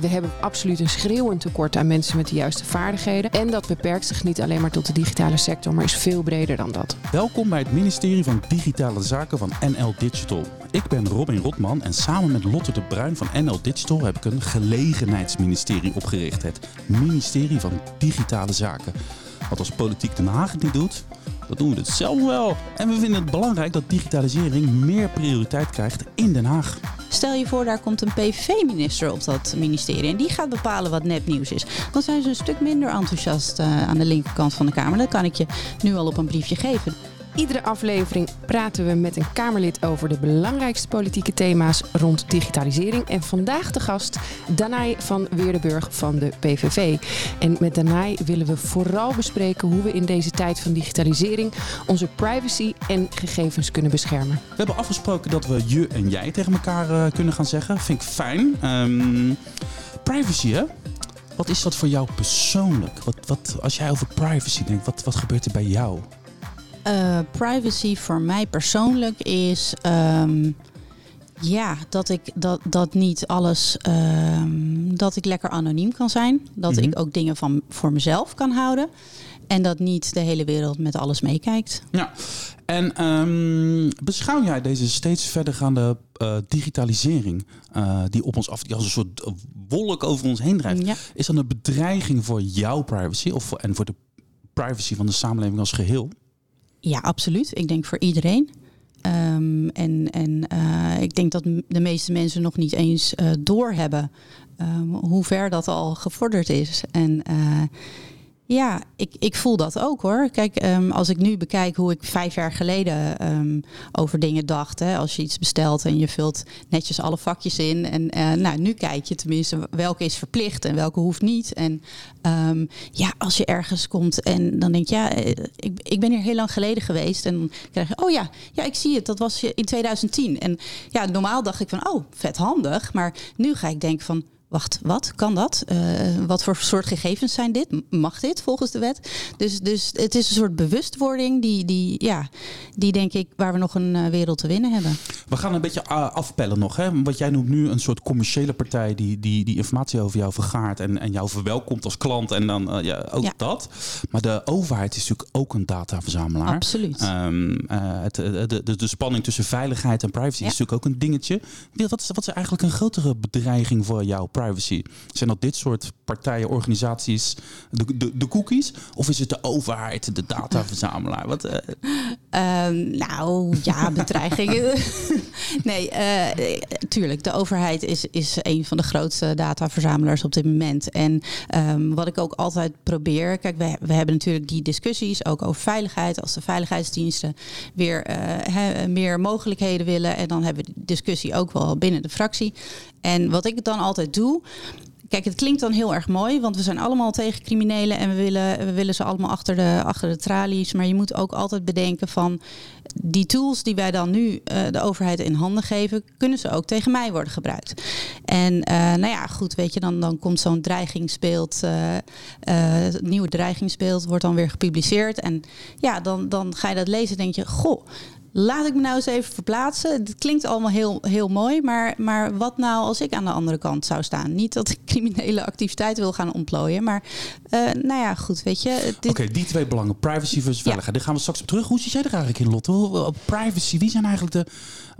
we hebben absoluut een schreeuwend tekort aan mensen met de juiste vaardigheden. En dat beperkt zich niet alleen maar tot de digitale sector, maar is veel breder dan dat. Welkom bij het ministerie van Digitale Zaken van NL Digital. Ik ben Robin Rotman en samen met Lotte de Bruin van NL Digital heb ik een gelegenheidsministerie opgericht. Het ministerie van Digitale Zaken. Wat als politiek Den Haag het niet doet, dat doen we het zelf wel. En we vinden het belangrijk dat digitalisering meer prioriteit krijgt in Den Haag. Stel je voor, daar komt een PVV-minister op dat ministerie en die gaat bepalen wat nepnieuws is. Dan zijn ze een stuk minder enthousiast uh, aan de linkerkant van de Kamer. Dat kan ik je nu al op een briefje geven. Iedere aflevering praten we met een Kamerlid over de belangrijkste politieke thema's rond digitalisering. En vandaag de gast Danai van Weerdenburg van de PVV. En met Danai willen we vooral bespreken hoe we in deze tijd van digitalisering onze privacy en gegevens kunnen beschermen. We hebben afgesproken dat we je en jij tegen elkaar uh, kunnen gaan zeggen. Vind ik fijn. Um, privacy, hè? Wat is dat voor jou persoonlijk? Wat, wat, als jij over privacy denkt, wat, wat gebeurt er bij jou? Uh, privacy voor mij persoonlijk is um, ja, dat ik dat, dat niet alles um, dat ik lekker anoniem kan zijn. Dat mm -hmm. ik ook dingen van voor mezelf kan houden. En dat niet de hele wereld met alles meekijkt. Ja, en um, beschouw jij deze steeds verdergaande uh, digitalisering uh, die op ons af, die als een soort wolk over ons heen drijft, ja. is dat een bedreiging voor jouw privacy of voor, en voor de privacy van de samenleving als geheel? Ja, absoluut. Ik denk voor iedereen. Um, en en uh, ik denk dat de meeste mensen nog niet eens uh, doorhebben um, hoe ver dat al gevorderd is. En uh, ja, ik, ik voel dat ook hoor. Kijk, um, als ik nu bekijk hoe ik vijf jaar geleden um, over dingen dacht. Hè, als je iets bestelt en je vult netjes alle vakjes in. En uh, nou, nu kijk je tenminste welke is verplicht en welke hoeft niet. En um, ja, als je ergens komt en dan denk je, ja, ik, ik ben hier heel lang geleden geweest. En dan krijg je, oh ja, ja, ik zie het, dat was in 2010. En ja, normaal dacht ik van, oh, vet handig. Maar nu ga ik denken van wacht, wat? Kan dat? Uh, wat voor soort gegevens zijn dit? Mag dit volgens de wet? Dus, dus het is een soort bewustwording die, die, ja, die denk ik waar we nog een uh, wereld te winnen hebben. We gaan een beetje afpellen nog. Hè? Wat jij noemt nu een soort commerciële partij die, die, die informatie over jou vergaart en, en jou verwelkomt als klant en dan uh, ja, ook ja. dat. Maar de overheid is natuurlijk ook een dataverzamelaar. Absoluut. Um, het, de, de, de spanning tussen veiligheid en privacy ja. is natuurlijk ook een dingetje. Wat is, wat is eigenlijk een grotere bedreiging voor jou? Privacy? Zijn dat dit soort partijen, organisaties, de, de, de cookies? Of is het de overheid, de dataverzamelaar? Wat, uh... um, nou ja, bedreigingen. nee, uh, tuurlijk. De overheid is, is een van de grootste dataverzamelaars op dit moment. En um, wat ik ook altijd probeer. Kijk, we, we hebben natuurlijk die discussies ook over veiligheid. Als de veiligheidsdiensten weer uh, he, meer mogelijkheden willen. En dan hebben we die discussie ook wel binnen de fractie. En wat ik dan altijd doe. Kijk, het klinkt dan heel erg mooi, want we zijn allemaal tegen criminelen en we willen, we willen ze allemaal achter de, achter de tralies. Maar je moet ook altijd bedenken van die tools die wij dan nu uh, de overheid in handen geven, kunnen ze ook tegen mij worden gebruikt. En uh, nou ja, goed, weet je, dan, dan komt zo'n dreigingsbeeld, uh, nieuwe dreigingsbeeld wordt dan weer gepubliceerd. En ja, dan, dan ga je dat lezen en denk je, goh, laat ik me nou eens even verplaatsen. Het klinkt allemaal heel, heel mooi, maar, maar wat nou als ik aan de andere kant zou staan? Niet dat ik criminele activiteiten wil gaan ontplooien, maar uh, nou ja, goed, weet je. Dit... Oké, okay, die twee belangen, privacy versus veiligheid. Ja. Daar gaan we straks op terug. Hoe zit jij er eigenlijk in, Lotte? Privacy, wie zijn eigenlijk de,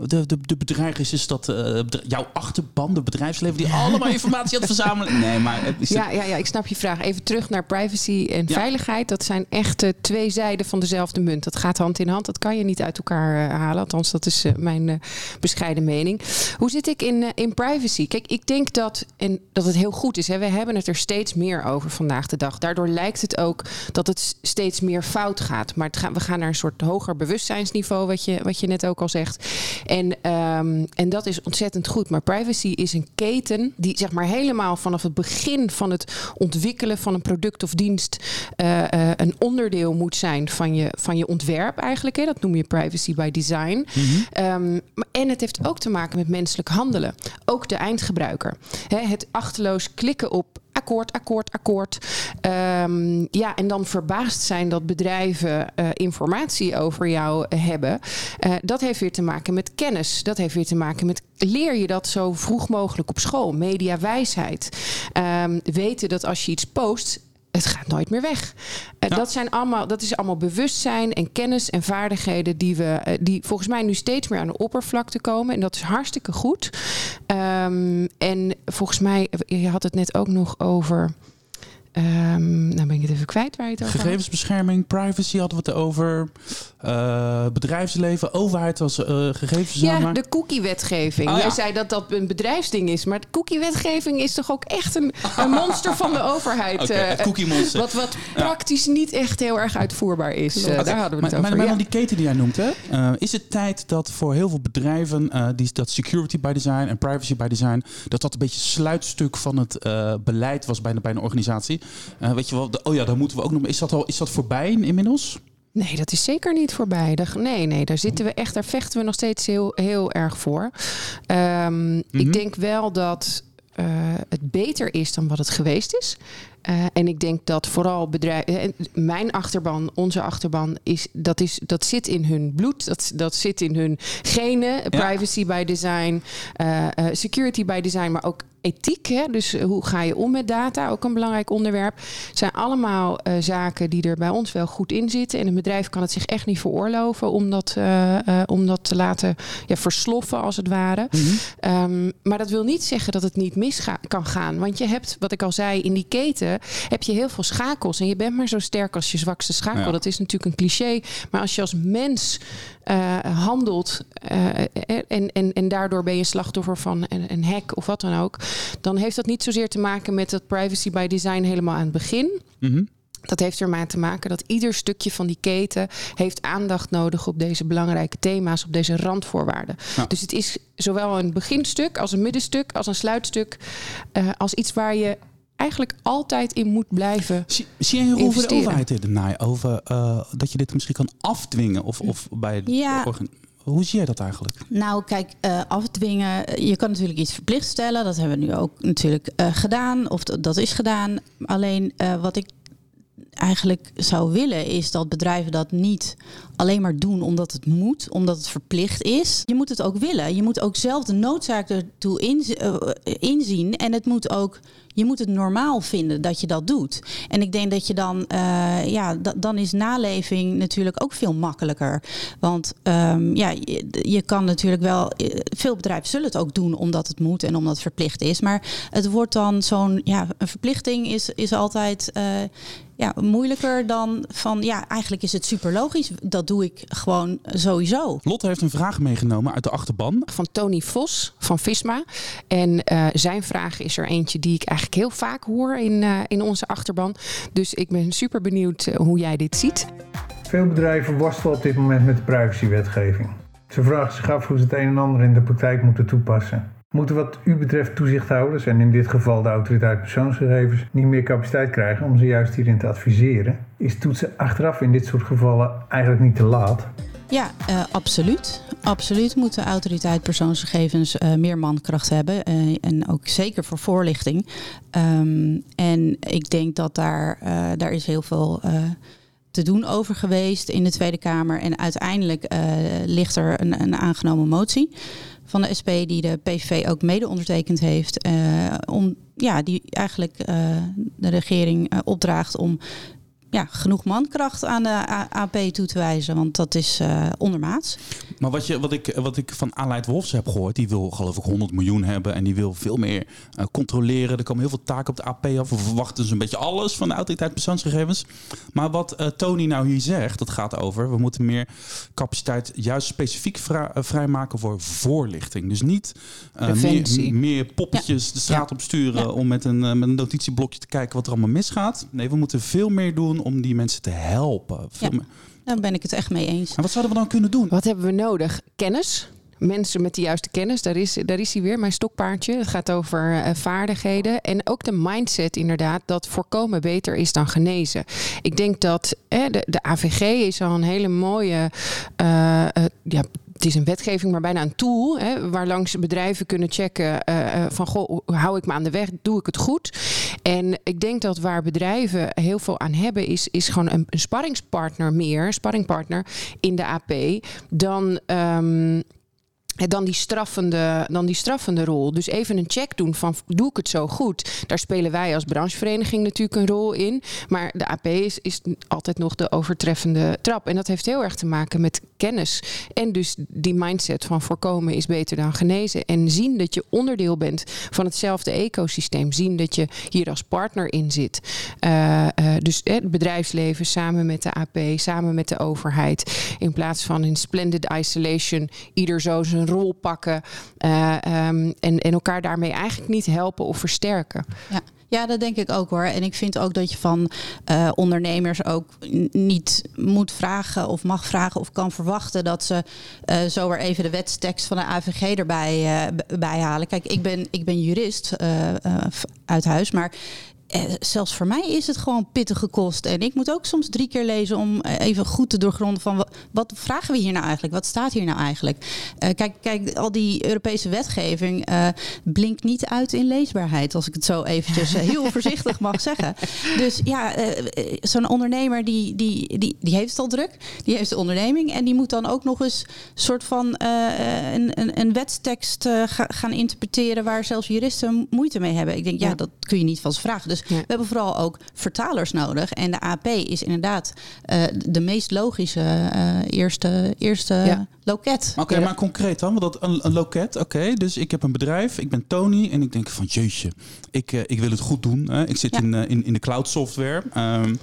de, de, de bedreigers? Is dat uh, jouw achterban, de bedrijfsleven, die allemaal informatie aan het verzamelen? Nee, maar... Is ja, ja, ja, ik snap je vraag. Even terug naar privacy en ja. veiligheid. Dat zijn echt uh, twee zijden van dezelfde munt. Dat gaat hand in hand. Dat kan je niet uit elkaar halen. Althans, dat is uh, mijn uh, bescheiden mening. Hoe zit ik in, in privacy? Kijk, ik denk dat, en dat het heel goed is. Hè? We hebben het er steeds meer over vandaag de dag. Daardoor lijkt het ook dat het steeds meer fout gaat. Maar we gaan naar een soort hoger bewustzijnsniveau, wat je, wat je net ook al zegt. En, um, en dat is ontzettend goed. Maar privacy is een keten die zeg maar helemaal vanaf het begin van het ontwikkelen van een product of dienst een onderdeel moet zijn van je, van je ontwerp eigenlijk. Hè? Dat noem je privacy by design. Mm-hmm. Um, en het heeft ook te maken met menselijk handelen. Ook de eindgebruiker. He, het achterloos klikken op akkoord, akkoord, akkoord. Ehm, ja, en dan verbaasd zijn dat bedrijven informatie over jou hebben. dat heeft weer te maken met kennis. Dat heeft weer te maken met leer je dat zo vroeg mogelijk op school. Mediawijsheid. Um, weten dat als je iets post, het gaat nooit meer weg. Dat, zijn allemaal, dat is allemaal bewustzijn en kennis en vaardigheden die we, uh, die volgens mij nu steeds meer aan de oppervlakte komen. En dat is hartstikke goed. Um, en volgens mij, je had het net ook nog over. Um, nou ben ik het even kwijt waar je het over Gegevensbescherming, privacy hadden we het over. Uh, bedrijfsleven, overheid als uh, gegevens. Ja, de cookie-wetgeving. Oh, Jij ja. zei dat dat een bedrijfsding is. Maar de cookie-wetgeving is toch ook echt een, een monster van de overheid. Okay, uh, cookie-monster. Wat, wat ja. praktisch niet echt heel erg uitvoerbaar is. Okay. Daar hadden we het maar, over. Maar, maar dan die keten die jij noemt, hè? is het tijd dat voor heel veel bedrijven die, dat security by design en privacy by design, dat dat een beetje sluitstuk van het beleid was bij, bij een organisatie? Uh, weet je wel, de, oh ja, daar moeten we ook nog. Is dat al is dat voorbij inmiddels? Nee, dat is zeker niet voorbij. Nee, nee, daar zitten we echt, daar vechten we nog steeds heel, heel erg voor. Um, mm-hmm. Ik denk wel dat uh, het beter is dan wat het geweest is. Uh, en ik denk dat vooral bedrijven, mijn achterban, onze achterban, is, dat, is, dat zit in hun bloed, dat, dat zit in hun genen. Ja. Privacy by design, uh, security by design, maar ook ethiek. Hè? Dus hoe ga je om met data? Ook een belangrijk onderwerp. Het zijn allemaal uh, zaken die er bij ons wel goed in zitten. En een bedrijf kan het zich echt niet veroorloven om dat, uh, uh, om dat te laten ja, versloffen, als het ware. Mm-hmm. Um, maar dat wil niet zeggen dat het niet mis kan gaan. Want je hebt, wat ik al zei, in die keten heb je heel veel schakels. En je bent maar zo sterk als je zwakste schakel. Ja. Dat is natuurlijk een cliché. Maar als je als mens handelt en, en, en daardoor ben je slachtoffer van een, een hack of wat dan ook dan heeft dat niet zozeer te maken met dat privacy by design helemaal aan het begin. Mm-hmm. Dat heeft ermee te maken dat ieder stukje van die keten heeft aandacht nodig op deze belangrijke thema's, op deze randvoorwaarden. Ja. Dus het is zowel een beginstuk als een middenstuk, als een sluitstuk, uh, als iets waar je eigenlijk altijd in moet blijven. Zie, zie je een rol voor de overheid over uh, dat je dit misschien kan afdwingen of, of bij ja. Hoe zie jij dat eigenlijk? Nou, kijk, uh, afdwingen. Je kan natuurlijk iets verplicht stellen. Dat hebben we nu ook natuurlijk uh, gedaan. Of dat is gedaan. Alleen wat ik eigenlijk zou willen is dat bedrijven dat niet alleen maar doen omdat het moet, omdat het verplicht is. Je moet het ook willen. Je moet ook zelf de noodzaak ertoe uh, inzien. En het moet ook, je moet het normaal vinden dat je dat doet. En ik denk dat je dan, uh, ja, dan is naleving natuurlijk ook veel makkelijker. Want um, ja, je, kan natuurlijk wel, veel bedrijven zullen het ook doen omdat het moet en omdat het verplicht is. Maar het wordt dan zo'n, ja, een verplichting is, is altijd. Ja, moeilijker dan van ja, eigenlijk is het super logisch. Dat doe ik gewoon sowieso. Lotte heeft een vraag meegenomen uit de achterban. Van Tony Vos van Visma. En uh, zijn vraag is er eentje die ik eigenlijk heel vaak hoor in, uh, in onze achterban. Dus ik ben super benieuwd uh, hoe jij dit ziet. Veel bedrijven worstelen op dit moment met de privacywetgeving. Ze vragen zich af hoe ze het een en ander in de praktijk moeten toepassen. Moeten wat u betreft toezichthouders, en in dit geval de autoriteit persoonsgegevens, niet meer capaciteit krijgen om ze juist hierin te adviseren? Is toetsen achteraf in dit soort gevallen eigenlijk niet te laat? Ja, uh, absoluut. Absoluut moet de autoriteit persoonsgegevens uh, meer mankracht hebben. Uh, en ook zeker voor voorlichting. Um, en ik denk dat daar, daar is heel veel te doen over geweest in de Tweede Kamer. En uiteindelijk ligt er een, een aangenomen motie van de SP die de PVV ook mede ondertekend heeft. Uh, om, ja, die eigenlijk uh, de regering opdraagt om ja, genoeg mankracht aan de AP toe te wijzen. Want dat is uh, ondermaats. Maar wat, je, wat, ik, wat ik van Aleid Wolfs heb gehoord, die wil geloof ik 100 miljoen hebben. En die wil veel meer uh, controleren. Er komen heel veel taken op de AP af. We verwachten dus een beetje alles van de autoriteit persoonsgegevens. Maar wat uh, Tony nou hier zegt, dat gaat over. We moeten meer capaciteit juist specifiek vrij, vrijmaken voor voorlichting. Dus niet meer, meer, poppetjes ja. de straat ja. op sturen ja. om met een, met een notitieblokje te kijken wat er allemaal misgaat. Nee, we moeten veel meer doen om die mensen te helpen. Ja, daar ben ik het echt mee eens. En wat zouden we dan kunnen doen? Wat hebben we nodig? Kennis. Mensen met de juiste kennis, daar is, daar is hij weer, mijn stokpaardje. Het gaat over uh, vaardigheden. En ook de mindset, inderdaad, dat voorkomen beter is dan genezen. Ik denk dat eh, de, de AVG is al een hele mooie uh, ja, het is een wetgeving, maar bijna een tool. Hè, waar langs bedrijven kunnen checken uh, van goh, hou ik me aan de weg, doe ik het goed? En ik denk dat waar bedrijven heel veel aan hebben, is, is gewoon een, een sparringspartner meer, sparringpartner in de AP, dan. Um, dan die, straffende, dan die straffende rol. Dus even een check doen van doe ik het zo goed? Daar spelen wij als branchevereniging natuurlijk een rol in. Maar de AP is, is altijd nog de overtreffende trap. En dat heeft heel erg te maken met kennis. En dus die mindset van voorkomen is beter dan genezen. En zien dat je onderdeel bent van hetzelfde ecosysteem. Zien dat je hier als partner in zit. Uh, uh, dus het bedrijfsleven samen met de AP, samen met de overheid. In plaats van in splendid isolation ieder zo zijn rol pakken. Uh, um, en, en elkaar daarmee eigenlijk niet helpen of versterken. Ja. Ja, dat denk ik ook hoor. En ik vind ook dat je van uh, ondernemers ook niet moet vragen of mag vragen of kan verwachten dat ze uh, zo weer even de wetstekst van de AVG erbij uh, bij halen. Kijk, ik ben, ik ben jurist uit huis, maar eh, zelfs voor mij is het gewoon pittige kost. En ik moet ook soms drie keer lezen om eh, even goed te doorgronden van wat, wat vragen we hier nou eigenlijk? Wat staat hier nou eigenlijk? Uh, kijk, kijk, al die Europese wetgeving uh, blinkt niet uit in leesbaarheid, als ik het zo eventjes heel voorzichtig mag zeggen. Dus ja, zo'n ondernemer die, die, die, die heeft het al druk, die heeft de onderneming en die moet dan ook nog eens soort van een, een, een wetstekst ga, gaan interpreteren waar zelfs juristen moeite mee hebben. Ik denk, ja, ja dat kun je niet van ze vragen. Dus dus we hebben vooral ook vertalers nodig. En de AP is inderdaad uh, de meest logische uh, eerste, eerste ja. Loket. Oké, okay, maar concreet dan, want dat een, een loket, oké. Okay, dus ik heb een bedrijf, ik ben Tony en ik denk van jeetje, ik, uh, ik wil het goed doen. Hè. Ik zit ja. in, in, in de cloud software. Um,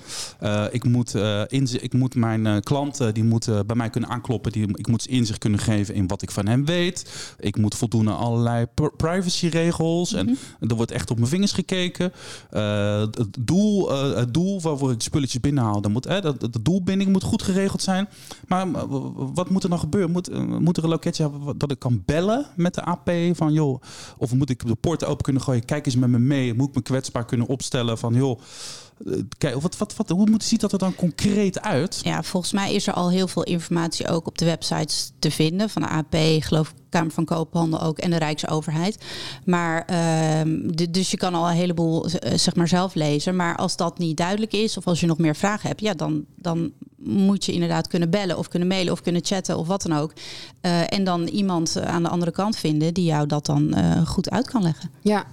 ik, moet, in, ik moet mijn klanten, die moeten bij mij kunnen aankloppen. Die, ik moet inzicht kunnen geven in wat ik van hem weet. Ik moet voldoen aan allerlei privacyregels. Mm -hmm. En er wordt echt op mijn vingers gekeken. Het, doel, het doel waarvoor ik spulletjes binnenhaal, dan moet, hè, dat, de doelbinding moet goed geregeld zijn. Maar wat moet er dan gebeuren? Moet, moet er een loketje hebben dat ik kan bellen met de AP van joh, of moet ik de poorten open kunnen gooien? Kijk eens met me mee. Moet ik me kwetsbaar kunnen opstellen van joh. Kijk, wat, wat, wat, hoe moet, ziet dat er dan concreet uit? Ja, volgens mij is er al heel veel informatie ook op de websites te vinden. Van de AP, geloof ik, Kamer van Koophandel ook en de Rijksoverheid. Maar uh, dus je kan al een heleboel zeg maar zelf lezen. Maar als dat niet duidelijk is of als je nog meer vragen hebt, ja, dan, dan moet je inderdaad kunnen bellen of kunnen mailen of kunnen chatten of wat dan ook. Uh, en dan iemand aan de andere kant vinden die jou dat dan uh, goed uit kan leggen. Ja,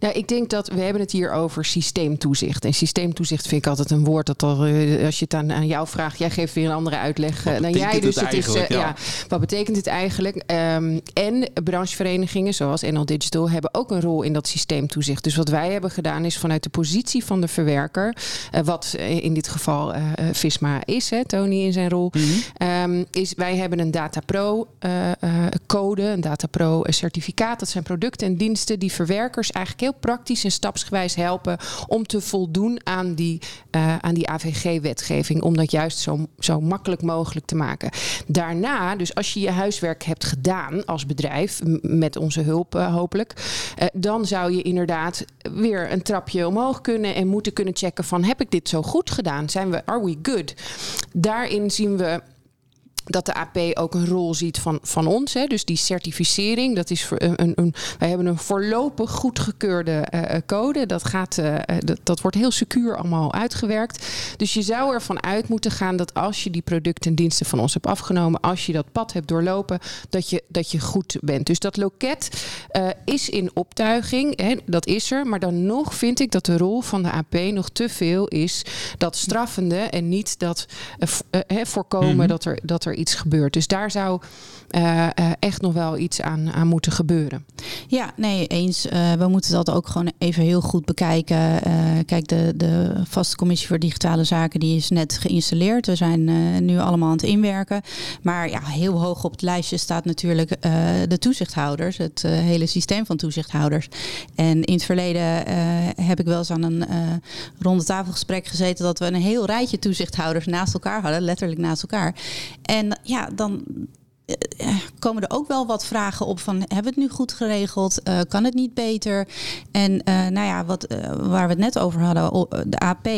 nou, ik denk dat we hebben het hier over systeemtoezicht. En systeemtoezicht vind ik altijd een woord dat al, uh, als je het aan, aan jou vraagt, jij geeft weer een andere uitleg dan jij. Dus het, het is, ja. ja. wat betekent het eigenlijk? Um, en brancheverenigingen zoals NL Digital hebben ook een rol in dat systeemtoezicht. Dus wat wij hebben gedaan is vanuit de positie van de verwerker, wat in dit geval Visma is, hè, Tony in zijn rol, -hmm. um, is wij hebben een Data Pro uh, uh, code, een Data Pro certificaat. Dat zijn producten en diensten die verwerkers eigenlijk heel praktisch en stapsgewijs helpen om te voldoen aan die, uh, aan die AVG-wetgeving. Om dat juist zo, zo makkelijk mogelijk te maken. Daarna, dus als je je huiswerk hebt gedaan als bedrijf, met onze hulp hopelijk, dan zou je inderdaad weer een trapje omhoog kunnen en moeten kunnen checken van heb ik dit zo goed gedaan? Zijn we, are we good? Daarin zien we dat de AP ook een rol ziet van, van ons. Hè. Dus die certificering, dat is een, een, een wij hebben een voorlopig goedgekeurde uh, code. Dat, gaat, uh, dat, dat wordt heel secuur allemaal uitgewerkt. Dus je zou ervan uit moeten gaan dat als je die producten en diensten van ons hebt afgenomen, als je dat pad hebt doorlopen, dat je, dat je goed bent. Dus dat loket uh, is in optuiging, hè, dat is er. Maar dan nog vind ik dat de rol van de AP nog te veel is dat straffende en niet dat voorkomen mm -hmm. dat er, dat er iets gebeurt. Dus daar zou uh, uh, echt nog wel iets aan, aan moeten gebeuren. Ja, nee, eens. Uh, we moeten dat ook gewoon even heel goed bekijken. kijk, de, de vaste commissie voor digitale zaken die is net geïnstalleerd. We zijn nu allemaal aan het inwerken. Maar ja, heel hoog op het lijstje staat natuurlijk de toezichthouders. Het hele systeem van toezichthouders. En in het verleden heb ik wel eens aan een ronde tafelgesprek gezeten dat we een heel rijtje toezichthouders naast elkaar hadden, letterlijk naast elkaar. En ja, dan uh, komen er ook wel wat vragen op van hebben we het nu goed geregeld? Uh, kan het niet beter? En nou ja, wat, waar we het net over hadden, de AP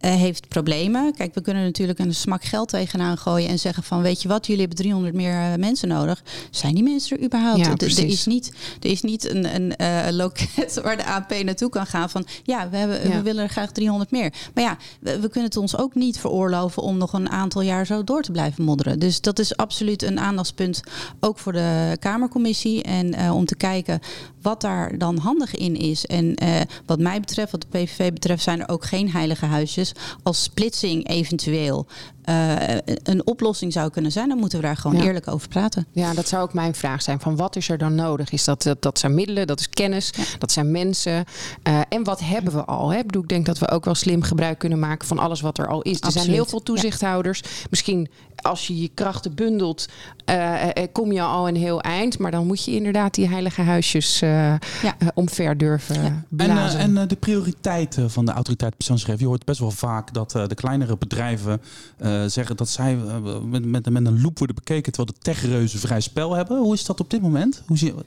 uh, heeft problemen. Kijk, we kunnen natuurlijk een smak geld tegenaan gooien en zeggen van weet je wat, jullie hebben 300 meer uh, mensen nodig. Zijn die mensen er überhaupt? Ja, er, er is niet, er is niet een, een uh, loket waar de AP naartoe kan gaan van ja, we, hebben, Ja. we willen er graag 300 meer. Maar ja, we, we kunnen het ons ook niet veroorloven om nog een aantal jaar zo door te blijven modderen. Dus dat is absoluut een aandachtspunt ook voor de Kamercommissie en eh, om te kijken wat daar dan handig in is. En eh, wat mij betreft, wat de PVV betreft, zijn er ook geen heilige huisjes. Als splitsing eventueel eh, een oplossing zou kunnen zijn, dan moeten we daar gewoon Ja. eerlijk over praten. Ja, dat zou ook mijn vraag zijn. Van wat is er dan nodig? Is dat, dat, dat zijn middelen, dat is kennis, dat zijn mensen. Eh, en wat hebben we al? Hè? Ik, bedoel, ik denk dat we ook wel slim gebruik kunnen maken van alles wat er al is. Er zijn heel veel toezichthouders. Misschien als je je krachten bundelt, eh, eh, kom je al een heel eind. Maar dan moet je inderdaad die heilige huisjes eh, Ja. eh, omver durven En, eh, blazen. en eh, de prioriteiten van de autoriteit persoonsgegevens. Je hoort best wel vaak dat eh, de kleinere bedrijven eh, zeggen dat zij eh, met, met, met een loep worden bekeken terwijl de techreuzen vrij spel hebben. Hoe is dat op dit moment? Hoe zie je,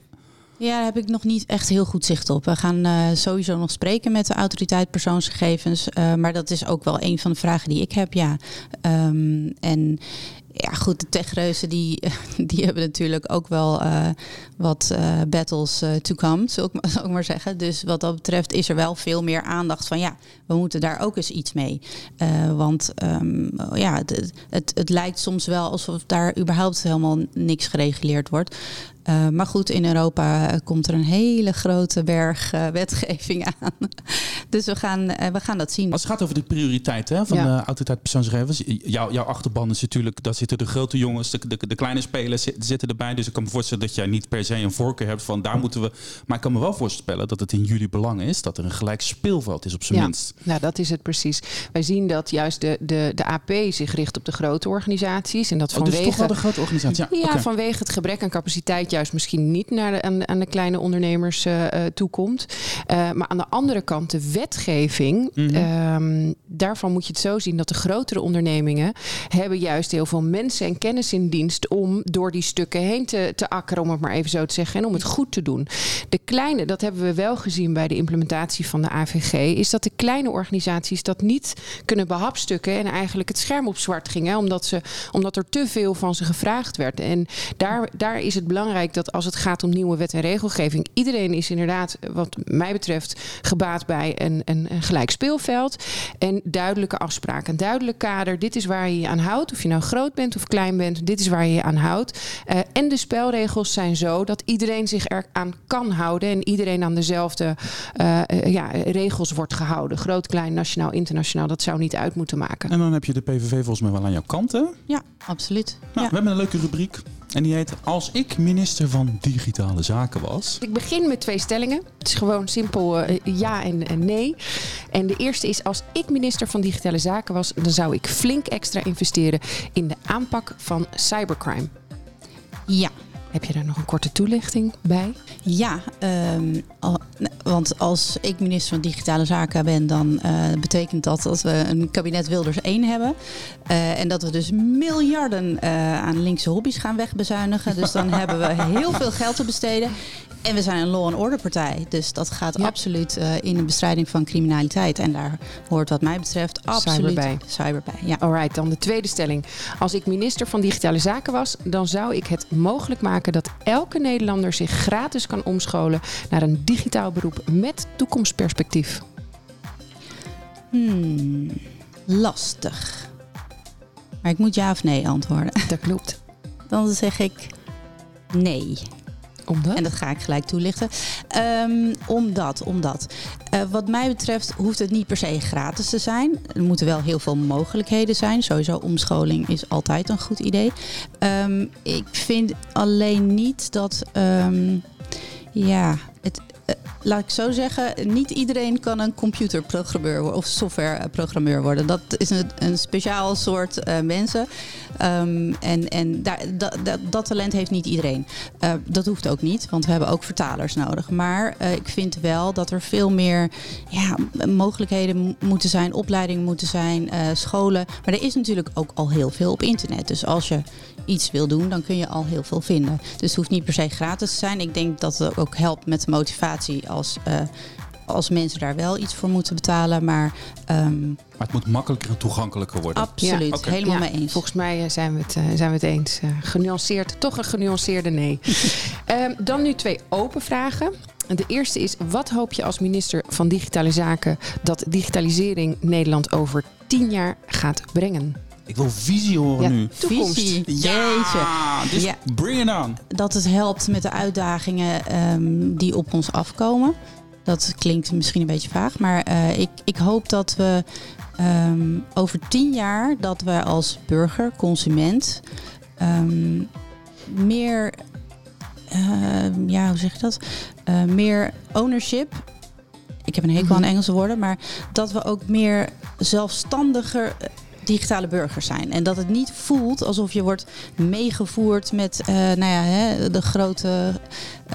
Ja, daar heb ik nog niet echt heel goed zicht op. We gaan eh, sowieso nog spreken met de autoriteit persoonsgegevens. eh, maar dat is ook wel een van de vragen die ik heb, ja. Ehm, en ja, goed, de techreuzen die, die hebben natuurlijk ook wel eh, wat battles to come, zal ik, zal maar zeggen. Dus wat dat betreft is er wel veel meer aandacht van ja, we moeten daar ook eens iets mee. Want ehm, ja, het, het, het lijkt soms wel alsof daar überhaupt helemaal niks gereguleerd wordt. Uh, maar goed, in Europa uh, komt er een hele grote berg uh, wetgeving aan. dus we gaan, uh, we gaan dat zien. Als het gaat over de prioriteiten hè, van Ja. de autoriteit persoonsgegevens. Jou, jouw achterban is natuurlijk, daar zitten de grote jongens, de, de, de kleine spelers zi- zitten erbij. Dus ik kan me voorstellen dat jij niet per se een voorkeur hebt van daar moeten we. Maar ik kan me wel voorstellen dat het in jullie belang is dat er een gelijk speelveld is op zijn Ja. minst. Nou, dat is het precies. Wij zien dat juist de, de, de AP zich richt op de grote organisaties. En dat Oh, dus vanwege... toch wel de grote organisatie. Ja, vanwege het gebrek aan capaciteit juist misschien niet naar de, aan, de- aan de kleine ondernemers eh, toekomt. Eh, maar aan de andere kant, de wetgeving, ehm, daarvan moet je het zo zien dat de grotere ondernemingen hebben juist heel veel mensen en kennis in dienst om door die stukken heen te, te akkeren, om het maar even zo te zeggen, en om het goed te doen. De kleine, dat hebben we wel gezien bij de implementatie van de AVG, is dat de kleine organisaties dat niet kunnen behapstukken en eigenlijk het scherm op zwart gingen, omdat, ze, omdat er te veel van ze gevraagd werd. En daar, daar is het belangrijk dat als het gaat om nieuwe wet en regelgeving, iedereen is inderdaad, wat mij betreft, gebaat bij een, een, een gelijk speelveld en duidelijke afspraken. Een duidelijk kader. Dit is waar je je aan houdt. Of je nou groot bent of klein bent, dit is waar je je aan houdt. Eh, en de spelregels zijn zo dat iedereen zich eraan kan houden en iedereen aan dezelfde eh, eh, ja, regels wordt gehouden. Groot, klein, nationaal, internationaal. Dat zou niet uit moeten maken. En dan heb je de PVV volgens mij wel aan jouw kant, hè? Ja, absoluut. Nou, Ja. We hebben een leuke rubriek. En die heet Als ik minister van Digitale Zaken was. Ik begin met twee stellingen. Het is gewoon simpel eh, ja en, en nee. En de eerste is: als ik minister van Digitale Zaken was, dan zou ik flink extra investeren in de aanpak van cybercrime. Ja. Heb je daar nog een korte toelichting bij? Ja, ehm, want als ik minister van Digitale Zaken ben, dan eh, betekent dat dat we een kabinet Wilders 1 hebben. Eh, en dat we dus miljarden eh, aan linkse hobby's gaan wegbezuinigen. Dus dan hebben we heel veel geld te besteden. En we zijn een law and order partij. Dus dat gaat Ja. absoluut eh, in de bestrijding van criminaliteit. En daar hoort wat mij betreft absoluut Cyber bij. cyber bij. Ja. Alright, dan de tweede stelling. Als ik minister van Digitale Zaken was, dan zou ik het mogelijk maken dat elke Nederlander zich gratis kan omscholen naar een digitaal beroep met toekomstperspectief. Hmm, lastig. Maar ik moet ja of nee antwoorden. Dat klopt. Dan zeg ik nee. Omdat? En dat ga ik gelijk toelichten. Ehm, omdat, omdat. Eh, wat mij betreft hoeft het niet per se gratis te zijn. Er moeten wel heel veel mogelijkheden zijn. Sowieso omscholing is altijd een goed idee. Ehm, ik vind alleen niet dat... ehm, ja, het, laat ik zo zeggen, niet iedereen kan een computerprogrammeur of softwareprogrammeur worden. Dat is een, een speciaal soort eh, mensen. Ehm, en en daar, dat, talent heeft niet iedereen. Eh, dat hoeft ook niet, want we hebben ook vertalers nodig. Maar eh, ik vind wel dat er veel meer ja, mogelijkheden mo- moeten zijn, opleidingen moeten zijn, eh, scholen. Maar er is natuurlijk ook al heel veel op internet. Dus als je iets wil doen, dan kun je al heel veel vinden. Dus het hoeft niet per se gratis te zijn. Ik denk dat het ook helpt met de motivatie als, eh, als mensen daar wel iets voor moeten betalen. Maar, um, maar het moet makkelijker en toegankelijker worden. Absoluut, helemaal mee eens. Volgens mij zijn we het, zijn we het eens. genuanceerd, toch een genuanceerde nee. um, dan nu twee open vragen. De eerste is: wat hoop je als minister van Digitale Zaken dat digitalisering Nederland over tien jaar gaat brengen? Ik wil visie horen nu. Toekomst. Visie. Ja, dus ja. bring it on. Dat het helpt met de uitdagingen um, die op ons afkomen. Dat klinkt misschien een beetje vaag, maar uh, ik, ik hoop dat we um, over tien jaar dat we als burger, consument, um, meer, uh, ja, hoe zeg je dat? Uh, meer ownership. Ik heb een hekel aan Engelse woorden, maar dat we ook meer zelfstandiger digitale burgers zijn. En dat het niet voelt alsof je wordt meegevoerd met uh, nou ja, hè, de grote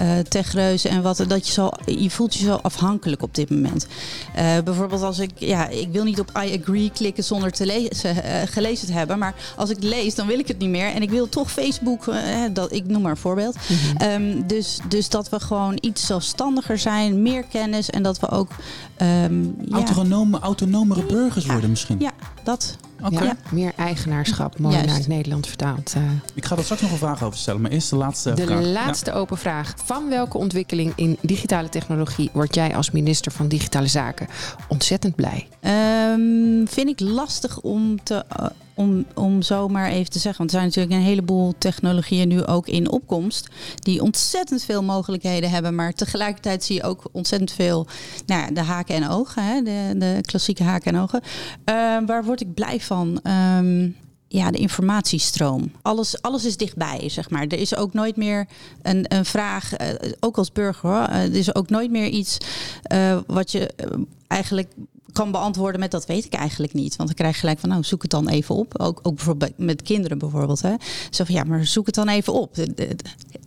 uh, techreuzen en wat. Dat je, zo, je voelt je zo afhankelijk op dit moment. Uh, bijvoorbeeld als ik, ja, ik wil niet op I agree klikken zonder te lezen, gelezen te hebben. Maar als ik lees, dan wil ik het niet meer. En ik wil toch Facebook, dat, ik noem maar een voorbeeld. Mm -hmm. um, dus, dus dat we gewoon iets zelfstandiger zijn, meer kennis en dat we ook... Um, Autonome, autonomere burgers worden misschien. Ja, dat. Okay. Ja, meer eigenaarschap, mooi Juist. naar het Nederlands vertaald. Uh. Ik ga er straks nog een vraag over stellen, maar eerst de laatste de vraag. De laatste ja. open vraag. Van welke ontwikkeling in digitale technologie word jij als minister van Digitale Zaken ontzettend blij? Um, vind ik lastig om te. Om, om zo maar even te zeggen. Want er zijn natuurlijk een heleboel technologieën nu ook in opkomst. Die ontzettend veel mogelijkheden hebben. Maar tegelijkertijd zie je ook ontzettend veel. Nou ja, de haken en ogen. Hè, de, de klassieke haken en ogen. Uh, waar word ik blij van? Um, ja, de informatiestroom. Alles, alles is dichtbij, zeg maar. Er is ook nooit meer een, een vraag, uh, ook als burger hoor. Uh, er is ook nooit meer iets uh, wat je eigenlijk kan beantwoorden met dat weet ik eigenlijk niet. Want dan krijg je gelijk van nou zoek het dan even op. Ook, ook bijvoorbeeld met kinderen bijvoorbeeld. Hè. Zo van ja, maar zoek het dan even op.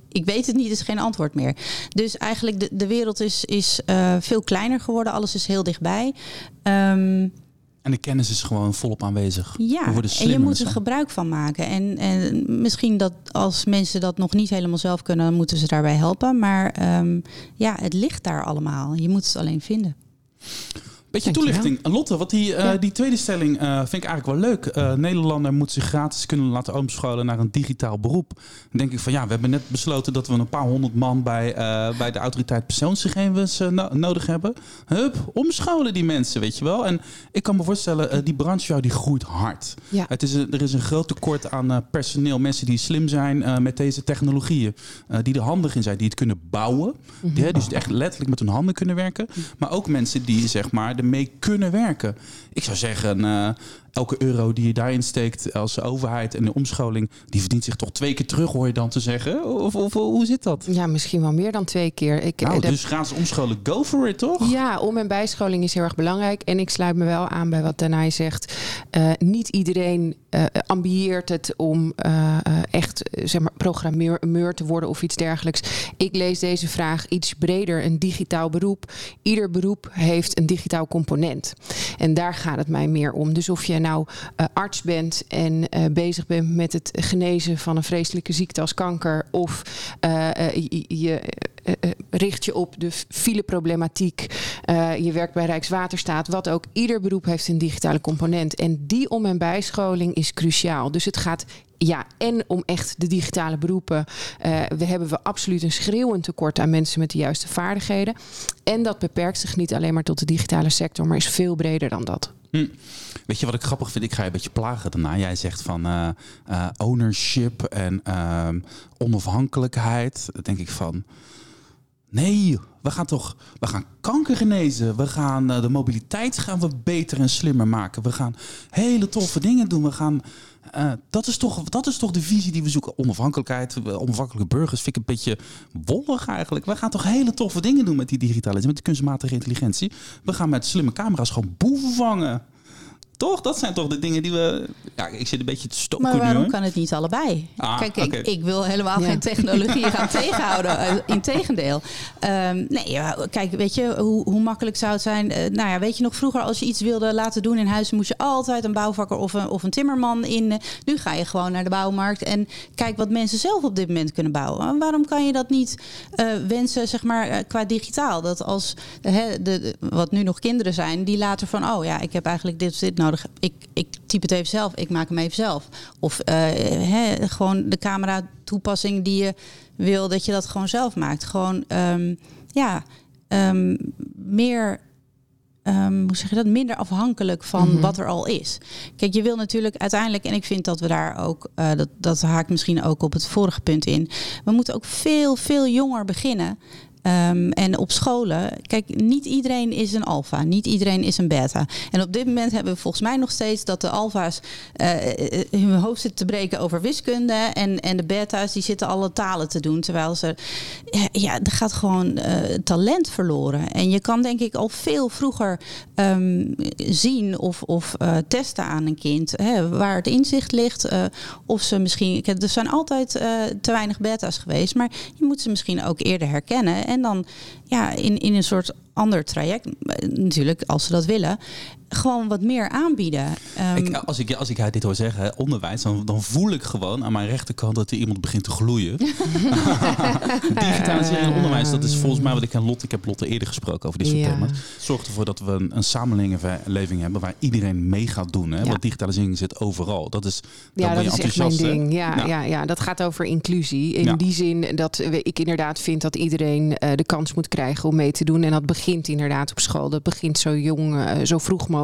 Ik weet het niet, is geen antwoord meer. Dus eigenlijk de, de wereld is, is uh, veel kleiner geworden. Alles is heel dichtbij. Um, en de kennis is gewoon volop aanwezig. Ja, en je moet er gebruik van maken. En, en misschien dat als mensen dat nog niet helemaal zelf kunnen, dan moeten ze daarbij helpen. Maar um, ja, het ligt daar allemaal. Je moet het alleen vinden. Beetje toelichting. Lotte, wat die, uh, ja. die tweede stelling uh, vind ik eigenlijk wel leuk. Uh, Nederlander moet zich gratis kunnen laten omscholen naar een digitaal beroep. Dan denk ik van ja, we hebben net besloten dat we een paar honderd man bij, bij de autoriteit persoonsgegevens no nodig hebben. Hup, omscholen die mensen, weet je wel. En ik kan me voorstellen, die branche die groeit hard. Ja. Het is een, er is een groot tekort aan personeel, mensen die slim zijn met deze technologieën. die er handig in zijn, die het kunnen bouwen. Mm -hmm. die, dus echt letterlijk met hun handen kunnen werken. Maar ook mensen die zeg maar mee kunnen werken. Ik zou zeggen, uh, elke euro die je daarin steekt als overheid en de omscholing, die verdient zich toch twee keer terug, hoor je dan te zeggen? Of, of hoe zit dat? Ja, misschien wel meer dan twee keer. Ik, nou, dus gratis omscholen, go for it, toch? Ja, om- en bijscholing is heel erg belangrijk. En ik sluit me wel aan bij wat Danai zegt. Uh, niet iedereen uh, ambieert het om uh, echt zeg maar, programmeur te worden of iets dergelijks. Ik lees deze vraag iets breder, een digitaal beroep. Ieder beroep heeft een digitaal component. En daar gaat het mij meer om. Dus of je nou uh, arts bent en uh, bezig bent met het genezen van een vreselijke ziekte als kanker, of uh, je, richt je op de fileproblematiek, je werkt bij Rijkswaterstaat, wat ook. Ieder beroep heeft een digitale component. En die om- en bijscholing is cruciaal. Dus het gaat ja, en om echt de digitale beroepen. We hebben we absoluut een schreeuwend tekort aan mensen met de juiste vaardigheden. En dat beperkt zich niet alleen maar tot de digitale sector, maar is veel breder dan dat. Hm. Weet je wat ik grappig vind? Ik ga je een beetje plagen daarna. Jij zegt van uh, uh, ownership en uh, onafhankelijkheid. Dan denk ik van. Nee, we gaan toch we gaan kanker genezen. We gaan uh, de mobiliteit gaan we beter en slimmer maken. We gaan hele toffe dingen doen. We gaan dat, is toch, dat is toch de visie die we zoeken. Onafhankelijkheid, onafhankelijke burgers vind ik een beetje wollig eigenlijk. We gaan toch hele toffe dingen doen met die digitalisering, met de kunstmatige intelligentie. We gaan met slimme camera's gewoon boeven vangen. Toch? Dat zijn toch de dingen die we... Ja, ik zit een beetje te stoken Maar waarom nu. kan het niet allebei? Ah, Kijk, ik, ik wil helemaal Ja. geen technologie gaan tegenhouden. Eh, Integendeel. Ehm nee, ja, kijk, weet je, hoe, hoe makkelijk zou het zijn? Eh, nou ja, weet je nog, vroeger als je iets wilde laten doen in huis... moest je altijd een bouwvakker of een, of een timmerman in. Nu ga je gewoon naar de bouwmarkt en kijk wat mensen zelf op dit moment kunnen bouwen. En waarom kan je dat niet eh, wensen, zeg maar, qua digitaal? Dat als, hè, de, de- wat nu nog kinderen zijn, die later van... oh ja, ik heb eigenlijk dit of dit nodig. Ik, ik typ het even zelf, ik maak hem even zelf. Of eh, gewoon de camera toepassing die je wil, dat je dat gewoon zelf maakt. Gewoon, ehm, ja, ehm, meer... ehm, hoe zeg je dat? Minder afhankelijk van Mhm. wat er al is. Kijk, je wil natuurlijk uiteindelijk, en ik vind dat we daar ook, eh, dat, dat haakt misschien ook op het vorige punt in. We moeten ook veel, veel jonger beginnen. Ehm, en op scholen, kijk, niet iedereen is een alfa, niet iedereen is een beta. En op dit moment hebben we volgens mij nog steeds dat de alfa's eh, eh, hun hoofd zitten te breken over wiskunde. En, en de beta's die zitten alle talen te doen. Terwijl ze, ja, er gaat gewoon eh, talent verloren. En je kan denk ik al veel vroeger ehm, zien of, of eh, testen aan een kind hè, waar het inzicht ligt. eh, of ze misschien, er zijn altijd eh, te weinig beta's geweest, maar je moet ze misschien ook eerder herkennen. En dan ja, in, in een soort ander traject, natuurlijk, als ze dat willen, gewoon wat meer aanbieden. Ehm, Ik, als, ik, als ik haar dit hoor zeggen, onderwijs, dan, dan voel ik gewoon aan mijn rechterkant dat er iemand begint te gloeien. Digitalisering in onderwijs, dat is volgens mij wat ik aan Lotte, ik heb Lotte eerder gesproken over dit soort Ja. thema's. Zorgt ervoor dat we een, een samenleving hebben waar iedereen mee gaat doen. Hè? Ja. Want digitalisering zit overal. Dat is, Ja, dat je is echt mijn ding. Ja, Ja. ja. Ja, dat gaat over inclusie. In Ja. die zin dat ik inderdaad vind dat iedereen eh, de kans moet krijgen om mee te doen. En dat begint inderdaad op school. Dat begint zo jong, eh, zo vroeg mogelijk.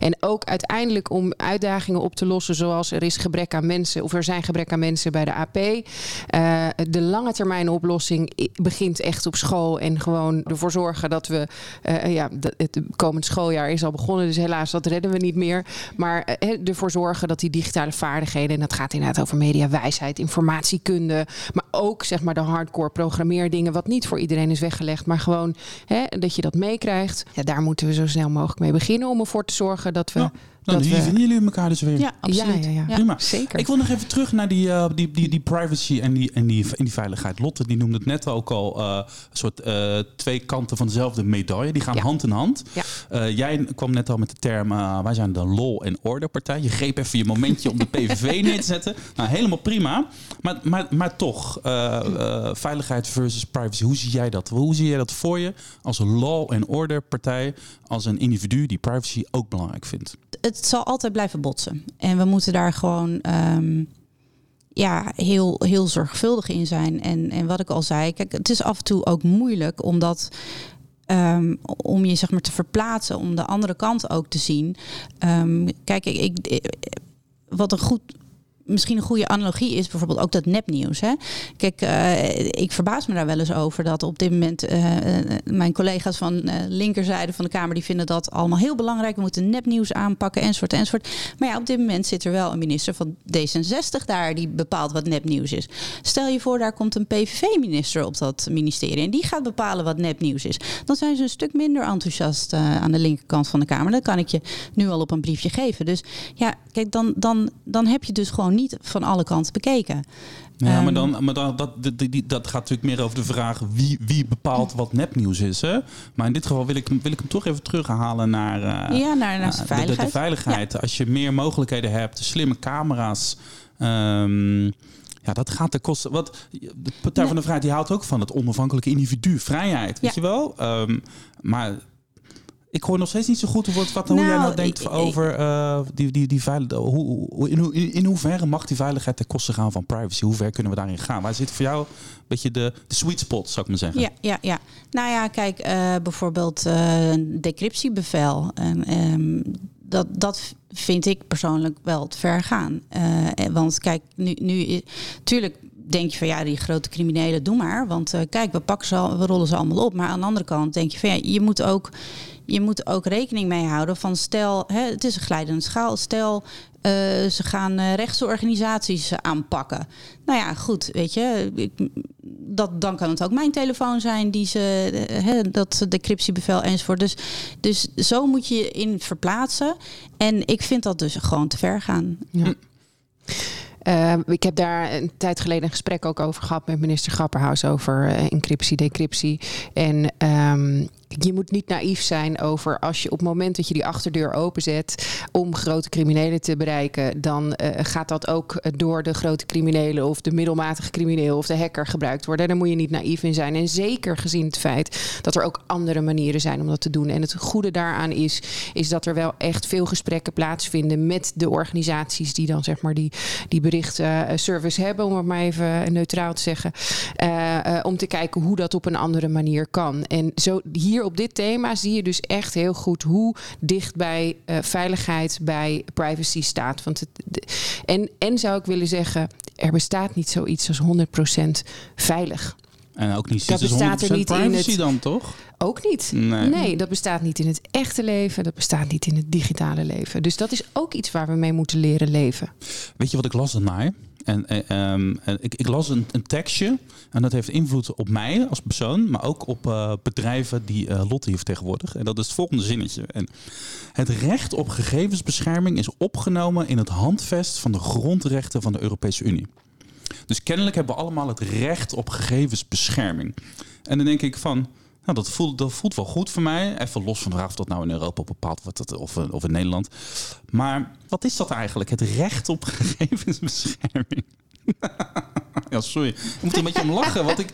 En ook uiteindelijk om uitdagingen op te lossen, zoals er is gebrek aan mensen, of er zijn gebrek aan mensen bij de AP. Eh, de lange termijn oplossing begint echt op school. En gewoon ervoor zorgen dat we. eh, ja, het komend schooljaar is al begonnen. Dus helaas, dat redden we niet meer. Maar eh, ervoor zorgen dat die digitale vaardigheden. En dat gaat inderdaad over mediawijsheid, informatiekunde. Maar ook zeg maar de hardcore programmeerdingen. Wat niet voor iedereen is weggelegd. Maar gewoon hè, dat je dat meekrijgt. Ja, daar moeten we zo snel mogelijk mee beginnen. Om ervoor te zorgen dat we. Nou, dat hier we vinden jullie elkaar dus weer. ja, absoluut. Ja, ja, ja. Prima. Zeker. Ik wil nog even terug naar die, eh, die, die, die privacy en die, en, die, en die veiligheid. Lotte, die noemde het net ook al, eh, een soort eh, twee kanten van dezelfde medaille. Die gaan Ja. hand in hand. Ja. Eh, jij kwam net al met de term, wij zijn de lol- en orderpartij. Je greep even je momentje om de PVV neer te zetten. Nou, helemaal prima. Maar, maar, maar toch, eh, eh, veiligheid versus privacy. Hoe zie jij dat? Hoe zie jij dat voor je als een law- en order partij? Als een individu die privacy ook belangrijk vindt? het zal altijd blijven botsen. En we moeten daar gewoon ehm, ja, heel, heel zorgvuldig in zijn. En, en wat ik al zei, kijk, het is af en toe ook moeilijk omdat. ehm, om je zeg maar te verplaatsen, om de andere kant ook te zien. Ehm, kijk, ik, ik, wat een goed, misschien een goede analogie is bijvoorbeeld ook dat nepnieuws. Hè? Kijk, eh, ik verbaas me daar wel eens over dat op dit moment eh, eh, mijn collega's van eh linkerzijde van de Kamer die vinden dat allemaal heel belangrijk. We moeten nepnieuws aanpakken enzovoort enzovoort. Maar ja, op dit moment zit er wel een minister van D66 daar die bepaalt wat nepnieuws is. Stel je voor, daar komt een PVV-minister op dat ministerie en die gaat bepalen wat nepnieuws is. Dan zijn ze een stuk minder enthousiast aan de linkerkant van de Kamer. Dat kan ik je nu al op een briefje geven. Dus ja, kijk, dan, dan, dan heb je dus gewoon niet van alle kanten bekeken. Ja, maar, Ehm, dan, maar dan, dat, die, die- dat gaat natuurlijk meer over de vraag wie, wie bepaalt wat nepnieuws is. Hè? Maar in dit geval wil ik, wil ik hem toch even terughalen naar, eh, ja, naar, naar de- veiligheid. De, de veiligheid. Als je meer mogelijkheden hebt, slimme camera's. ehm, ja, dat gaat ten koste. Wat de Partij Nee. van de Vrijheid die houdt ook van het onafhankelijke individu, vrijheid, weet Ja. je wel? Ehm, maar ik hoor nog steeds niet zo goed wat, wat, hoe Nou, jij nou denkt ik- ik- over uh, die, die, die veiligheid. Hoe, hoe, in, hoe- in hoeverre mag die veiligheid ten koste gaan van privacy? Hoe ver kunnen we daarin gaan? Waar zit voor jou een beetje de, de sweet spot, zou ik maar zeggen? Ja, ja, ja. Nou ja, kijk, uh, bijvoorbeeld uh, een decryptiebevel. En, um, dat, dat vind ik persoonlijk wel te ver gaan. Want kijk, nu, nu tuurlijk denk je van ja, die grote criminelen, doe maar. Want kijk, we pakken ze al, we rollen ze allemaal op. Maar aan de andere kant denk je van ja, je moet ook je moet ook rekening mee houden van stel, hè, het is een glijdende schaal. Stel, uh, ze gaan uh, rechtse organisaties aanpakken. Nou ja, goed, weet je, ik, dat, dan kan het ook mijn telefoon zijn die ze, hè, dat decryptiebevel enzovoort. Dus, dus zo moet je je in verplaatsen. En ik vind dat dus gewoon te ver gaan. Ja. Uh, ik heb daar een tijd geleden een gesprek ook over gehad met minister Grapperhaus over uh, encryptie, decryptie. En um, je moet niet naïef zijn over als je op het moment dat je die achterdeur openzet om grote criminelen te bereiken, dan uh, gaat dat ook door de grote criminelen of de middelmatige crimineel of de hacker gebruikt worden. Daar moet je niet naïef in zijn. En zeker gezien het feit dat er ook andere manieren zijn om dat te doen. En het goede daaraan is, is dat er wel echt veel gesprekken plaatsvinden met de organisaties die dan zeg maar die, die berichtservice hebben, om het maar even neutraal te zeggen. Uh, om te kijken hoe dat op een andere manier kan. En zo hier op dit thema zie je dus echt heel goed hoe dicht bij uh, veiligheid, bij privacy staat. Want het, de, en, en zou ik willen zeggen, er bestaat niet zoiets als 100% veilig. En ook niet dat bestaat er niet in het dan toch? Ook niet. Nee. nee. dat bestaat niet in het echte leven. Dat bestaat niet in het digitale leven. Dus dat is ook iets waar we mee moeten leren leven. Weet je wat ik las daarna? En, um, ik, ik, las een, een, tekstje en dat heeft invloed op mij als persoon, maar ook op uh, bedrijven die uh, Lotte hier vertegenwoordigt. En dat is het volgende zinnetje. En het recht op gegevensbescherming is opgenomen in het handvest van de grondrechten van de Europese Unie. Dus kennelijk hebben we allemaal het recht op gegevensbescherming. En dan denk ik van, nou, dat voelt, dat voelt wel goed voor mij. Even los van de vraag of dat nou in Europa bepaald wordt of, of in Nederland. Maar wat is dat eigenlijk? Het recht op gegevensbescherming. ja, sorry. Ik moet een beetje om lachen. Want ik,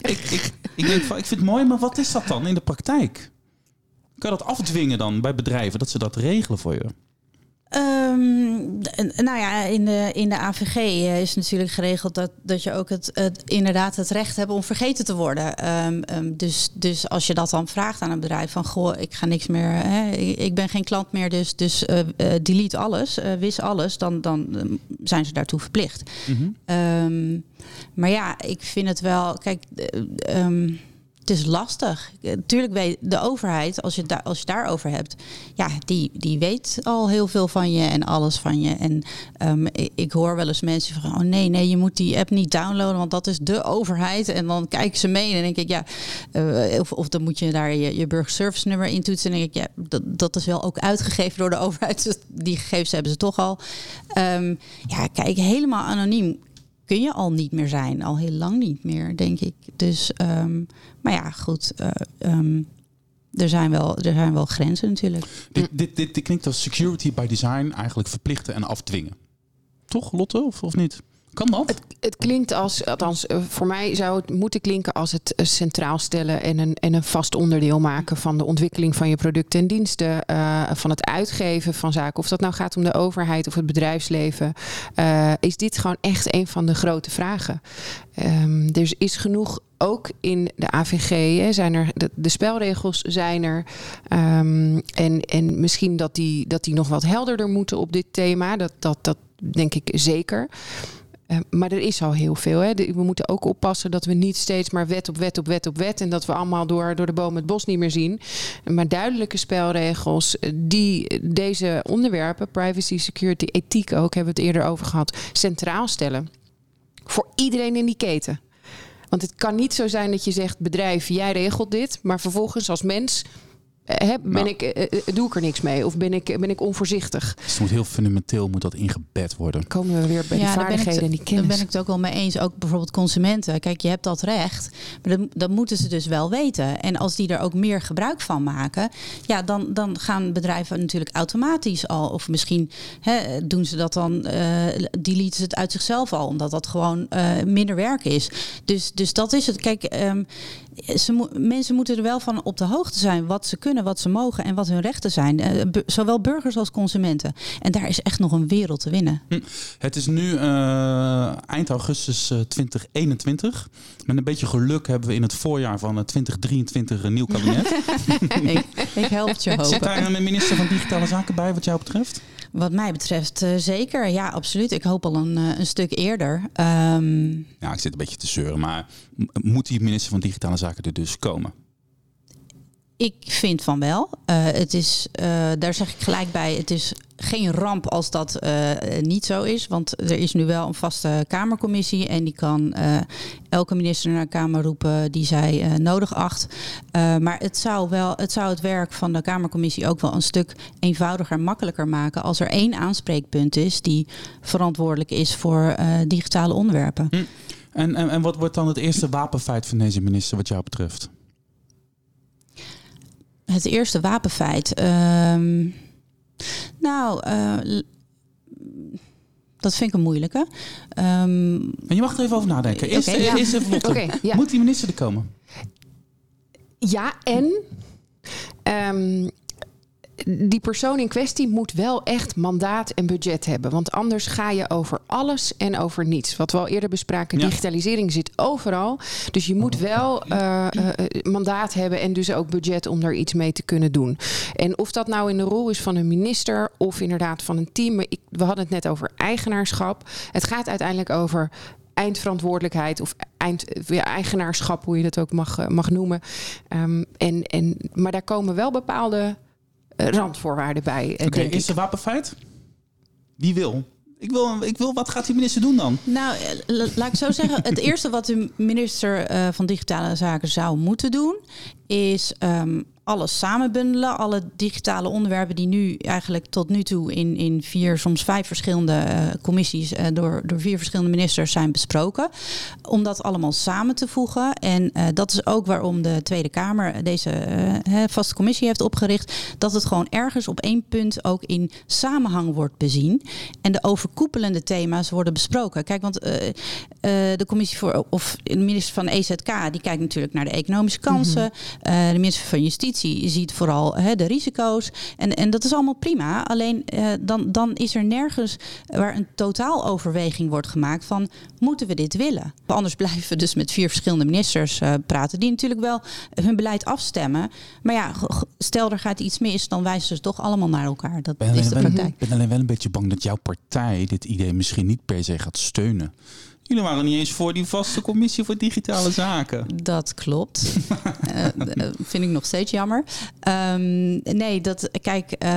ik, ik, ik, denk van, ik vind het mooi, maar wat is dat dan in de praktijk? Kan je dat afdwingen dan bij bedrijven, dat ze dat regelen voor je? Um, nou ja, in de, in de AVG eh, is natuurlijk geregeld dat, dat je ook het, het inderdaad het recht hebt om vergeten te worden. Um, um, dus, dus als je dat dan vraagt aan een bedrijf van goh, ik ga niks meer, hè, ik ben geen klant meer, dus, dus uh, uh, delete alles, wis alles, dan, dan zijn ze daartoe verplicht. Mm -hmm. maar ja, ik vind het wel, kijk is lastig. Natuurlijk weet de overheid, als je, daar, als je daarover hebt, ja, die, die weet al heel veel van je en alles van je. En um, ik, hoor wel eens mensen van, oh nee, nee, je moet die app niet downloaden, want dat is de overheid. En dan kijken ze mee en denk ik, ja, uh, of, of dan moet je daar je, je burgerservice nummer in toetsen. En denk ik, ja, dat, dat is wel ook uitgegeven door de overheid. Dus die gegevens hebben ze toch al. Um, ja, kijk, helemaal anoniem kun je al niet meer zijn. Al heel lang niet meer, denk ik. Dus, um, maar ja, goed. Uh, um, er zijn, wel, er zijn wel grenzen natuurlijk. Dit, dit, dit, dit klinkt als security by design eigenlijk verplichten en afdwingen. Toch, Lotte, of, of niet? Kan dat? Het, het, klinkt als, althans eh, voor mij zou het moeten klinken als het eh, centraal stellen en een, en een vast onderdeel maken van de ontwikkeling van je producten en diensten, uh, van het uitgeven van zaken. Of dat nou gaat om de overheid of het bedrijfsleven, is dit gewoon echt een van de grote vragen. Um, er is genoeg ook in de AVG hè, zijn er de, spelregels zijn er. Um, en, en misschien dat die, dat die nog wat helderder moeten op dit thema. Dat, dat, dat denk ik zeker. Uh, maar er is al heel veel. Hè. We moeten ook oppassen dat we niet steeds maar wet op wet op wet op wet. En dat we allemaal door, door de boom het bos niet meer zien. Maar duidelijke spelregels die deze onderwerpen, privacy, security, ethiek ook, hebben we het eerder over gehad, centraal stellen. Voor iedereen in die keten. Want het kan niet zo zijn dat je zegt: bedrijf, jij regelt dit. Maar vervolgens als mens He, ben nou. ik, uh, doe ik er niks mee? Of ben ik, ben ik onvoorzichtig? Dus het moet heel fundamenteel moet dat ingebed worden. Komen we weer bij ja, die vaardigheden en die kennis. Daar ben ik het ook wel mee eens. Ook bijvoorbeeld consumenten. Kijk, je hebt dat recht. Maar dat, dat moeten ze dus wel weten. En als die er ook meer gebruik van maken... ja, dan, dan gaan bedrijven natuurlijk automatisch al... of misschien hè, doen ze dat dan... Uh, deleten ze het uit zichzelf al. Omdat dat gewoon uh, minder werk is. Dus, dus dat is het. Kijk, um, ze, mensen moeten er wel van op de hoogte zijn... wat ze kunnen wat ze mogen en wat hun rechten zijn. Uh, zowel burgers als consumenten. En daar is echt nog een wereld te winnen. Hm. Het is nu uh, eind augustus 2021. Eh, Met een beetje geluk hebben we in het voorjaar van 2023 een nieuw kabinet. ik, ik help je hopen. Zit daar een minister van Digitale Zaken bij wat jou betreft? Wat mij betreft uh, zeker. Ja, absoluut. Ik hoop al een, een stuk eerder. Um... Ja, ik zit een beetje te zeuren. Maar moet die minister van Digitale Zaken er dus komen? Ik vind van wel. Uh, het is, uh, daar zeg ik gelijk bij, het is geen ramp als dat uh, niet zo is. Want er is nu wel een vaste Kamercommissie. En die kan elke minister naar de Kamer roepen die zij nodig acht. maar het zou, wel, het zou het werk van de Kamercommissie ook wel een stuk eenvoudiger en makkelijker maken. Als er één aanspreekpunt is die verantwoordelijk is voor digitale onderwerpen. Hm. En, en, en wat wordt dan het eerste wapenfeit van deze minister wat jou betreft? Het eerste wapenfeit. Uh, nou, uh, dat vind ik een moeilijke. Um, en je mag er even over nadenken. Eerst, okay, ja. eerst even okay, ja. Moet die minister er komen? Ja, en um, die persoon in kwestie moet wel echt mandaat en budget hebben. Want anders ga je over alles en over niets. Wat we al eerder bespraken, digitalisering zit overal. Dus je moet wel uh, uh, mandaat hebben en dus ook budget om daar iets mee te kunnen doen. En of dat nou in de rol is van een minister of inderdaad van een team. Ik, we hadden het net over eigenaarschap. Het gaat uiteindelijk over eindverantwoordelijkheid of eind, ja, eigenaarschap, hoe je dat ook mag, mag noemen. Um, en, en, maar daar komen wel bepaalde randvoorwaarden bij. Eh, Oké, is er wapenfeit? Wie wil? Ik wil, ik wil, wat gaat die minister doen dan? Nou, eh, laat ik zo zeggen. Het eerste wat de minister uh, van Digitale Zaken zou moeten doen, is um, alles samenbundelen. Alle digitale onderwerpen die nu eigenlijk tot nu toe in, in vier, soms vijf verschillende uh, commissies uh, door, door vier verschillende ministers zijn besproken. Om dat allemaal samen te voegen. En uh, dat is ook waarom de Tweede Kamer deze vaste commissie heeft opgericht. Dat het gewoon ergens op één punt ook in samenhang wordt bezien. En de overkoepelende thema's worden besproken. Kijk, want de commissie voor, of de minister van EZK, die kijkt natuurlijk naar de economische kansen. Mm -hmm. de minister van Justitie je ziet vooral hè, de risico's. En, en dat is allemaal prima. Alleen uh, dan, dan is er nergens waar een totaaloverweging wordt gemaakt van moeten we dit willen? Anders blijven we dus met vier verschillende ministers uh, praten, die natuurlijk wel hun beleid afstemmen. Maar ja, stel er gaat iets mis, dan wijzen ze toch allemaal naar elkaar. Dat ben is de praktijk. Ik ben alleen wel een beetje bang dat jouw partij dit idee misschien niet per se gaat steunen. Jullie waren niet eens voor die vaste commissie voor digitale zaken. Dat klopt. uh, vind ik nog steeds jammer. Um, nee, dat, kijk, uh,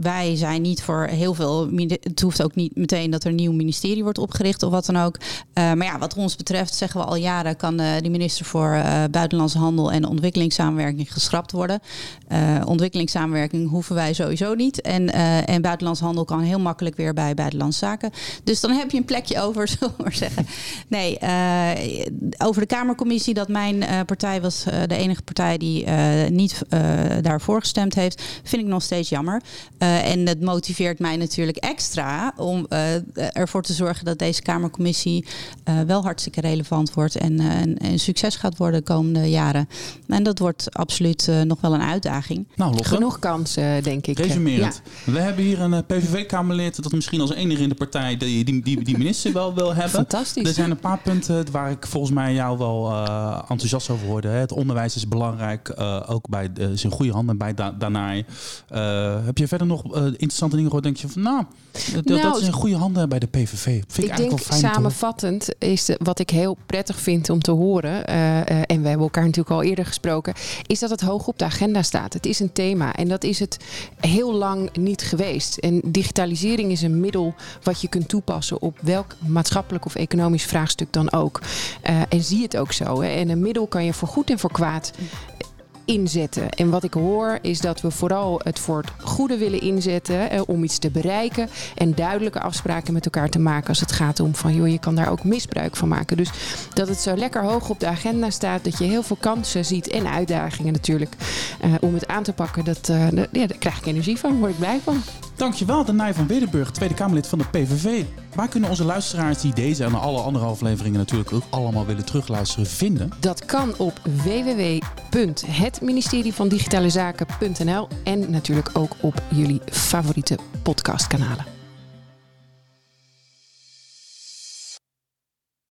wij zijn niet voor heel veel. Het hoeft ook niet meteen dat er een nieuw ministerie wordt opgericht of wat dan ook. Uh, maar ja, wat ons betreft zeggen we al jaren kan de minister voor Buitenlandse Handel en Ontwikkelingssamenwerking geschrapt worden. ontwikkelingssamenwerking hoeven wij sowieso niet. En, en buitenlandse handel kan heel makkelijk weer bij Buitenlandse Zaken. Dus dan heb je een plekje over. Zo maar zeggen. Nee, uh, over de Kamercommissie, dat mijn uh, partij was uh, de enige partij die niet daarvoor gestemd heeft, vind ik nog steeds jammer. en het motiveert mij natuurlijk extra om ervoor te zorgen dat deze Kamercommissie wel hartstikke relevant wordt en een succes gaat worden de komende jaren. En dat wordt absoluut nog wel een uitdaging. Nou, Lotte. Genoeg kansen, denk ik. Resumerend. Ja. We hebben hier een PVV-Kamerlid dat misschien als enige in de partij die, die, die, die minister wel wil hebben. Fantastisch. Er zijn een paar punten waar ik volgens mij jou wel uh, enthousiast over hoorde. Het onderwijs is belangrijk, uh, ook bij de, is in goede handen bij da. Uh, heb je verder nog interessante dingen gehoord? Denk je van, nou, dat, nou, dat is in goede handen bij de PVV. Vind ik, ik denk wel fijn samenvattend is de, wat ik heel prettig vind om te horen. en we hebben elkaar natuurlijk al eerder gesproken, is dat het hoog op de agenda staat. Het is een thema en dat is het heel lang niet geweest. En digitalisering is een middel wat je kunt toepassen op welk maatschappelijk of economisch vraagstuk dan ook. Uh, en zie het ook zo. Hè. En een middel kan je voor goed en voor kwaad inzetten. En wat ik hoor is dat we vooral het voor het goede willen inzetten eh, om iets te bereiken en duidelijke afspraken met elkaar te maken als het gaat om van joh, je kan daar ook misbruik van maken. Dus dat het zo lekker hoog op de agenda staat, dat je heel veel kansen ziet en uitdagingen natuurlijk uh, om het aan te pakken. Dat, uh, ja, daar krijg ik energie van, word ik blij van. Dankjewel, Danai van Wedenburg, Tweede Kamerlid van de PVV. Waar kunnen onze luisteraars die deze en alle andere afleveringen natuurlijk ook allemaal willen terugluisteren vinden? Dat kan op www.hetministerie van Digitale Zaken.nl en natuurlijk ook op jullie favoriete podcastkanalen.